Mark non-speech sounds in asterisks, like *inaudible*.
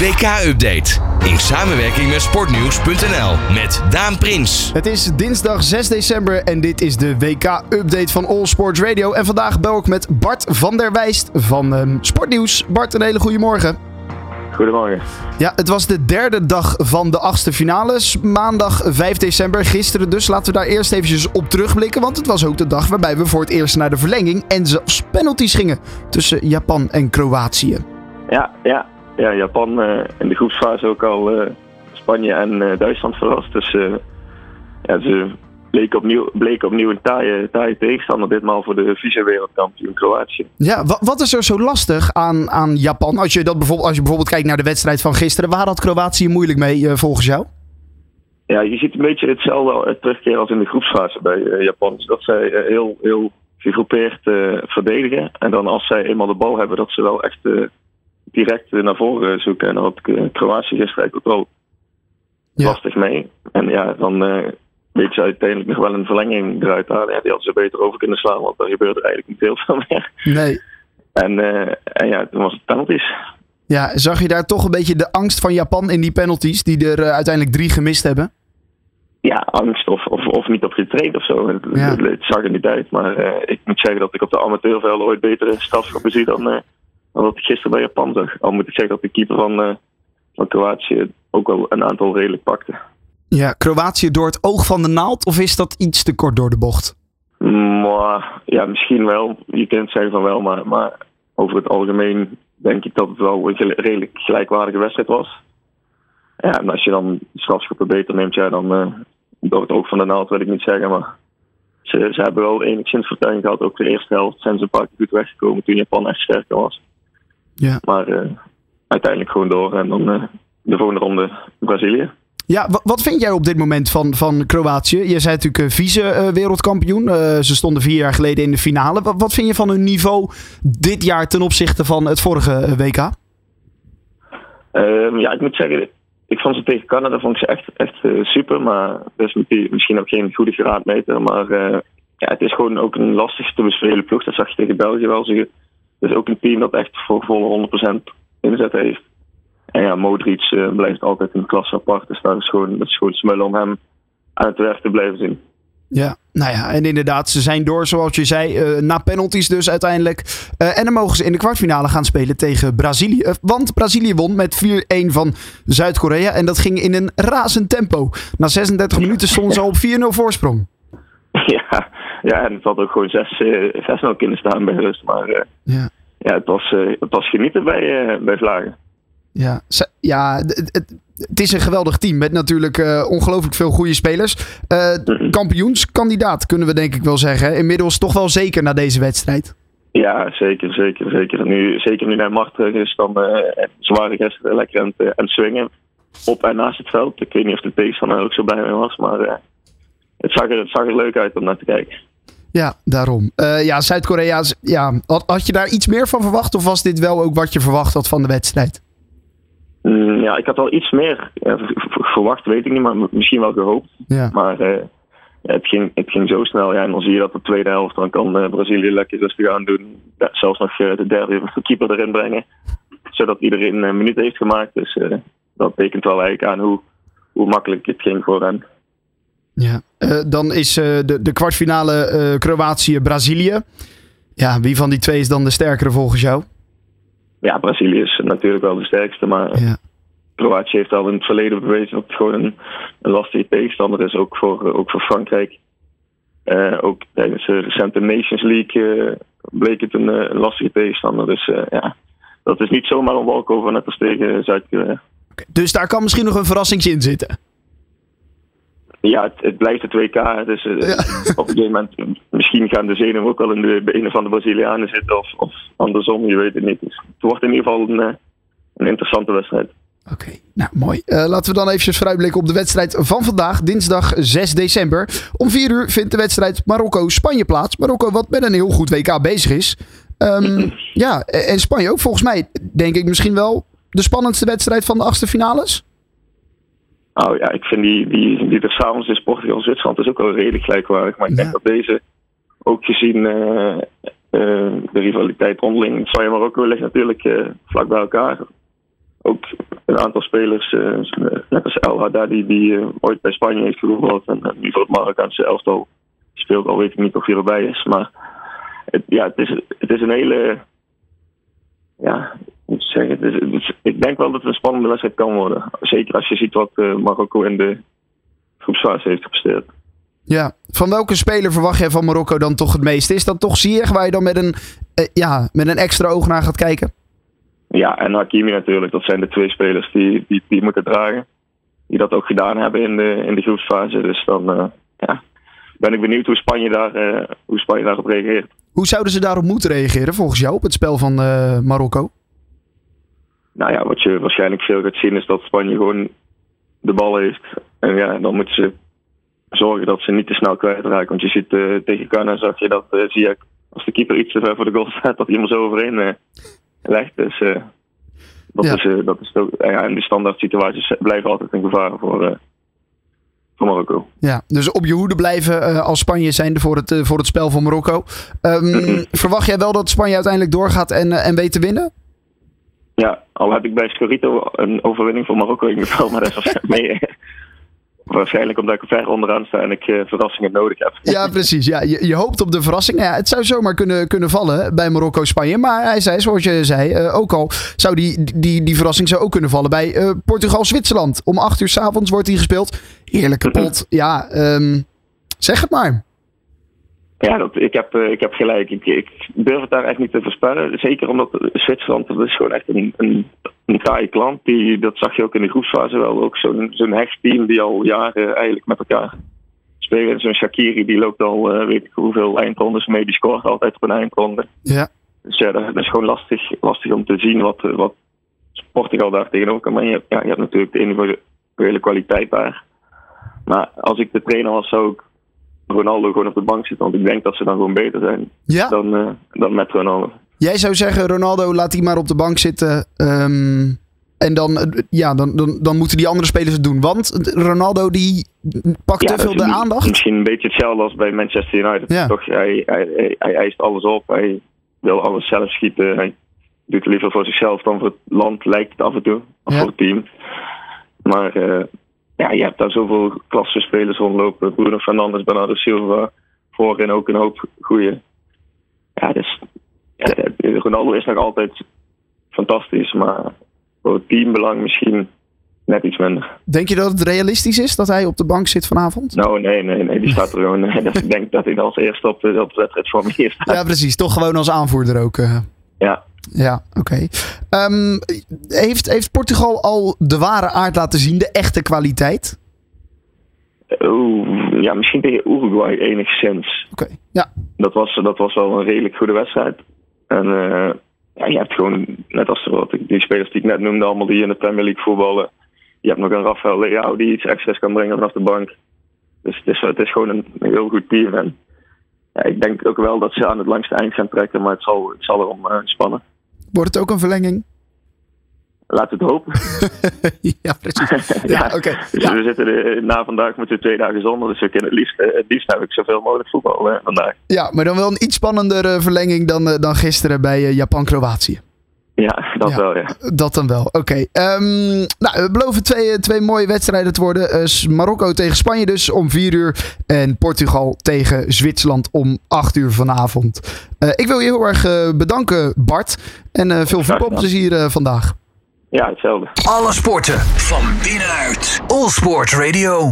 WK-update. In samenwerking met sportnieuws.nl met Daan Prins. Het is dinsdag 6 december en dit is de WK-update van All Sports Radio. En vandaag bel ik met Bart van der Wijst van ehm, Sportnieuws. Bart, een hele goede morgen. Goedemorgen. Ja, het was de derde dag van de achtste finales. Maandag 5 december, gisteren dus. Laten we daar eerst eventjes op terugblikken. Want het was ook de dag waarbij we voor het eerst naar de verlenging en zelfs penalties gingen tussen Japan en Kroatië. Ja, ja, ja Japan eh, in de groepsfase ook al eh, Spanje en eh, Duitsland verrast. Dus ja, ze bleken opnieuw, bleken opnieuw een taaie, taaie tegenstander. Ditmaal voor de vice-wereldkampioen Kroatië. Ja, wa- wat is er zo lastig aan, aan Japan? Als je, dat bijvoorbeeld, als je bijvoorbeeld kijkt naar de wedstrijd van gisteren. Waar had Kroatië moeilijk mee volgens jou? Ja, je ziet een beetje hetzelfde terugkeren als in de groepsfase bij Japan. Dus dat zij heel, heel gegroepeerd verdedigen. En dan als zij eenmaal de bal hebben, dat ze wel echt direct naar voren zoeken. En dan had eh, Kroatië gisteren ook wel Ja. lastig mee. En ja, dan eh weet ze uiteindelijk nog wel een verlenging eruit halen. Ja, die hadden ze beter over kunnen slaan, want daar gebeurde eigenlijk niet heel veel meer. Nee. En, eh, en ja, toen was het penalties. Ja, zag je daar toch een beetje de angst van Japan in die penalties, die er uiteindelijk drie gemist hebben? Ja, angst of, of, of niet op getraind of zo. Het, Ja. het, het zag er niet uit. Maar ik moet zeggen dat ik op de amateurvelden ooit betere strafschoppen zie dan, dan wat ik gisteren bij Japan zag. Al moet ik zeggen dat de keeper van, eh, van Kroatië ook wel een aantal redelijk pakte. Ja, Kroatië door het oog van de naald of is dat iets te kort door de bocht? Maar ja, misschien wel. Je kunt zeggen van wel, maar, maar over het algemeen denk ik dat het wel een gel- redelijk gelijkwaardige wedstrijd was. Ja, en als je dan strafschoppen beter neemt, ja, dan eh, door het oog van de naald wil ik niet zeggen, maar ze, ze hebben wel enigszins fortuin gehad. Ook de eerste helft zijn ze een paar keer goed weggekomen toen Japan echt sterker was. Ja. Maar eh, uiteindelijk gewoon door en dan eh, de volgende ronde Brazilië. Ja, wa- wat vind jij op dit moment van, van Kroatië? Je zei natuurlijk eh, vice-wereldkampioen. ze stonden vier jaar geleden in de finale. Wat, wat vind je van hun niveau dit jaar ten opzichte van het vorige WK? Ehm, ja, ik moet zeggen, ik vond ze tegen Canada vond ik ze echt, echt super. Maar dat is misschien- ook geen goede graadmeter. Maar ja, het is gewoon ook een lastig te bespelen ploeg. Dat zag je tegen België wel. Ze- Is ook een team dat echt voor volle 100% inzet heeft. En ja, Modric eh, blijft altijd een klasse apart. Dus dat is gewoon, dat is gewoon smullen om hem aan het werk te blijven zien. Ja, nou ja, en inderdaad, ze zijn door, zoals je zei, eh, na penalties dus uiteindelijk. Eh, en dan mogen ze in de kwartfinale gaan spelen tegen Brazilië. Want Brazilië won met 4-1 van Zuid-Korea. En dat ging in een razend tempo. Na 36 minuten stonden ze al op 4-0 voorsprong. *laughs* ja, ja, en het had ook gewoon 6 eh, 6-0 kunnen staan bij rust. Maar eh, Ja. ja, het was, eh, het was genieten bij, bij Vlagen. Ja, ja het, het, het is een geweldig team met natuurlijk ongelooflijk veel goede spelers. Eh, kampioenskandidaat kunnen we denk ik wel zeggen. Inmiddels toch wel zeker na deze wedstrijd. Ja, zeker, zeker, zeker. Nu, zeker nu naar Mart terug is, dan ze waren gisteren lekker aan het, aan het swingen. Op en naast het veld. Ik weet niet of de tegenstander er ook zo blij mee was, maar het, zag er, het zag er leuk uit om naar te kijken. Ja, daarom. Eh, ja, Zuid-Korea, ja, had, had je daar iets meer van verwacht? Of was dit wel ook wat je verwacht had van de wedstrijd? Mm, ja, ik had al iets meer ja, verwacht, weet ik niet, maar misschien wel gehoopt. Ja. Maar eh, ja, het, ging, het ging zo snel. Ja, en dan zie je dat de tweede helft, dan kan eh, Brazilië lekker rustig aan doen. Zelfs nog de derde *laughs* keeper erin brengen. Zodat iedereen een minuut heeft gemaakt. Dus dat tekent wel eigenlijk aan hoe, hoe makkelijk het ging voor hen. Ja. Eh, dan is eh, de, de kwartfinale eh, Kroatië-Brazilië. Ja, wie van die twee is dan de sterkere volgens jou? Ja, Brazilië is natuurlijk wel de sterkste, maar Ja. Kroatië heeft al in het verleden bewezen dat het gewoon een, een lastige tegenstander is, ook voor, ook voor Frankrijk. Eh, ook tijdens de recente Nations League bleek het een, eh, een lastige tegenstander. Dus eh, ja, dat is niet zomaar een walkover net als tegen Zuid-Korea. Oké, Dus daar kan misschien nog een verrassingje in zitten. Ja, het, het blijft het WK. Dus eh, *laughs* op een gegeven moment, misschien gaan de zenuwen ook wel in de benen van de Brazilianen zitten of, of andersom, je weet het niet. Dus het wordt in ieder geval een, eh, een interessante wedstrijd. Oké, nou mooi. Eh, laten we dan eventjes vooruitblikken op de wedstrijd van vandaag, dinsdag 6 december. Om 4 uur vindt de wedstrijd Marokko-Spanje plaats. Marokko wat met een heel goed WK bezig is. Ehm, ja, en Spanje ook volgens mij, denk ik misschien wel de spannendste wedstrijd van de achtste finales. Nou ja, ik vind die, die, die er s'avonds is Portugal-Zwitserland is ook wel redelijk gelijkwaardig. Maar ik denk dat deze, ook gezien eh, de rivaliteit onderling, Spanje en Marokko ligt natuurlijk eh, vlak bij elkaar. Ook een aantal spelers, net als El Haddadi, die ooit bij Spanje heeft gevoetbald en nu voor het Marokkaanse elftal speelt, al weet ik niet of hij erbij is. Maar het, ja, het, is, het is een hele. Ja, moet zeggen. Het is, ik denk wel dat het een spannende wedstrijd kan worden. Zeker als je ziet wat Marokko in de groepsfase heeft gepresteerd. Ja, van welke speler verwacht jij van Marokko dan toch het meeste? Is dat toch Ziyech waar je dan met een, uh, ja, met een extra oog naar gaat kijken? Ja, en Hakimi natuurlijk. Dat zijn de twee spelers die, die, die moeten dragen. Die dat ook gedaan hebben in de, in de groepsfase. Dus dan uh, ja, ben ik benieuwd hoe Spanje, daar, hoe Spanje daarop reageert. Hoe zouden ze daarop moeten reageren volgens jou op het spel van Marokko? Nou ja, wat je waarschijnlijk veel gaat zien is dat Spanje gewoon de bal heeft. En ja, dan moeten ze zorgen dat ze niet te snel kwijtraken. Want je ziet uh, tegen Ghana zag je dat, uh, zie je, als de keeper iets te ver voor de goal staat, *laughs* dat hij hem zo overheen uh, legt. Dus dat, ja. is, dat is ook, ja, en die standaard situaties blijven altijd een gevaar voor, voor Marokko. Ja, dus op je hoede blijven als Spanje zijnde voor het, voor het spel van Marokko. Um, Verwacht jij wel dat Spanje uiteindelijk doorgaat en, en weet te winnen? Ja, al heb ik bij Scorito een overwinning voor Marokko ingevuld, maar dat is *laughs* mee, Waarschijnlijk omdat ik ver onderaan sta en ik uh, verrassingen nodig heb. Ja, precies. Ja, je, je hoopt op de verrassing. Ja, het zou zomaar kunnen, kunnen vallen bij Marokko-Spanje. Maar hij zei, zoals je zei, uh, ook al zou die, die, die verrassing zou ook kunnen vallen bij uh, Portugal-Zwitserland. Om acht uur s avonds wordt hij gespeeld. Heerlijke pot. Ja, um, zeg het maar. Ja, dat, ik, heb, ik heb gelijk. Ik, ik durf het daar echt niet te voorspellen. Zeker omdat Zwitserland, dat is gewoon echt een, een een taaie klant. Die, dat zag je ook in de groepsfase wel. Ook zo'n zo'n hechtteam die al jaren eigenlijk met elkaar spelen. Zo'n Shakiri die loopt al uh, weet ik hoeveel eindrondes mee. Die scoort altijd op een eindronde. Ja. Dus ja, dat, is gewoon lastig, lastig om te zien wat, wat Portugal daar tegenover kan. Maar je, ja, je hebt natuurlijk de individuele kwaliteit daar. Maar als ik de trainer was, zou ik Ronaldo gewoon op de bank zitten. Want ik denk dat ze dan gewoon beter zijn ja? dan, uh, dan met Ronaldo. Jij zou zeggen, Ronaldo, laat hij maar op de bank zitten. Um, en dan, ja, dan, dan, dan moeten die andere spelers het doen. Want Ronaldo die pakt te veel de aandacht. Misschien een beetje hetzelfde als bij Manchester United. Ja. Toch, hij, hij, hij, hij eist alles op. Hij wil alles zelf schieten. Hij doet het liever voor zichzelf dan voor het land, lijkt het af en toe. Of voor het team. Maar uh, ja, je hebt daar zoveel klasse spelers rondlopen. Bruno Fernandes, Bernardo Silva. Voorin ook een hoop goede. Ja, dus ja, Ronaldo is nog altijd fantastisch, maar voor het teambelang misschien net iets minder. Denk je dat het realistisch is dat hij op de bank zit vanavond? Nou, nee, nee, nee. Die staat er gewoon. ik denk dat hij als eerste op, op de wedstrijd voor me staat. Ja, precies. Toch gewoon als aanvoerder ook. Uh. Ja. Ja, oké. Okay. Um, heeft, heeft Portugal al de ware aard laten zien, de echte kwaliteit? Oeh, ja, misschien tegen Uruguay enigszins. Oké, okay. ja. Dat was, dat was wel een redelijk goede wedstrijd. En uh, ja, je hebt gewoon, net als de, die spelers die ik net noemde, allemaal die in de Premier League voetballen. Je hebt nog een Rafael Leao die iets extra's kan brengen vanaf de bank. Dus het is, het is gewoon een, heel goed team. En ja, ik denk ook wel dat ze aan het langste eind gaan trekken, maar het zal, het zal erom uh, spannen. Wordt het ook een verlenging? Laat het hopen. *laughs* ja, precies. *laughs* Ja, oké. Dus ja. we zitten er, na vandaag moeten we twee dagen zonder. Dus we kunnen het liefst, het liefst heb ik zoveel mogelijk voetbal uh, vandaag. Ja, maar dan wel een iets spannendere verlenging dan, dan gisteren bij Japan-Kroatië. Ja, dat ja, wel, ja. Dat dan wel, oké. Okay. Um, nou, we beloven twee, twee mooie wedstrijden te worden. Uh, Marokko tegen Spanje dus om vier uur. En Portugal tegen Zwitserland om acht uur vanavond. Uh, ik wil je heel erg uh, bedanken, Bart. En veel voetbalplezier vandaag. Ja, hetzelfde. Alle sporten van binnenuit. All Sport Radio.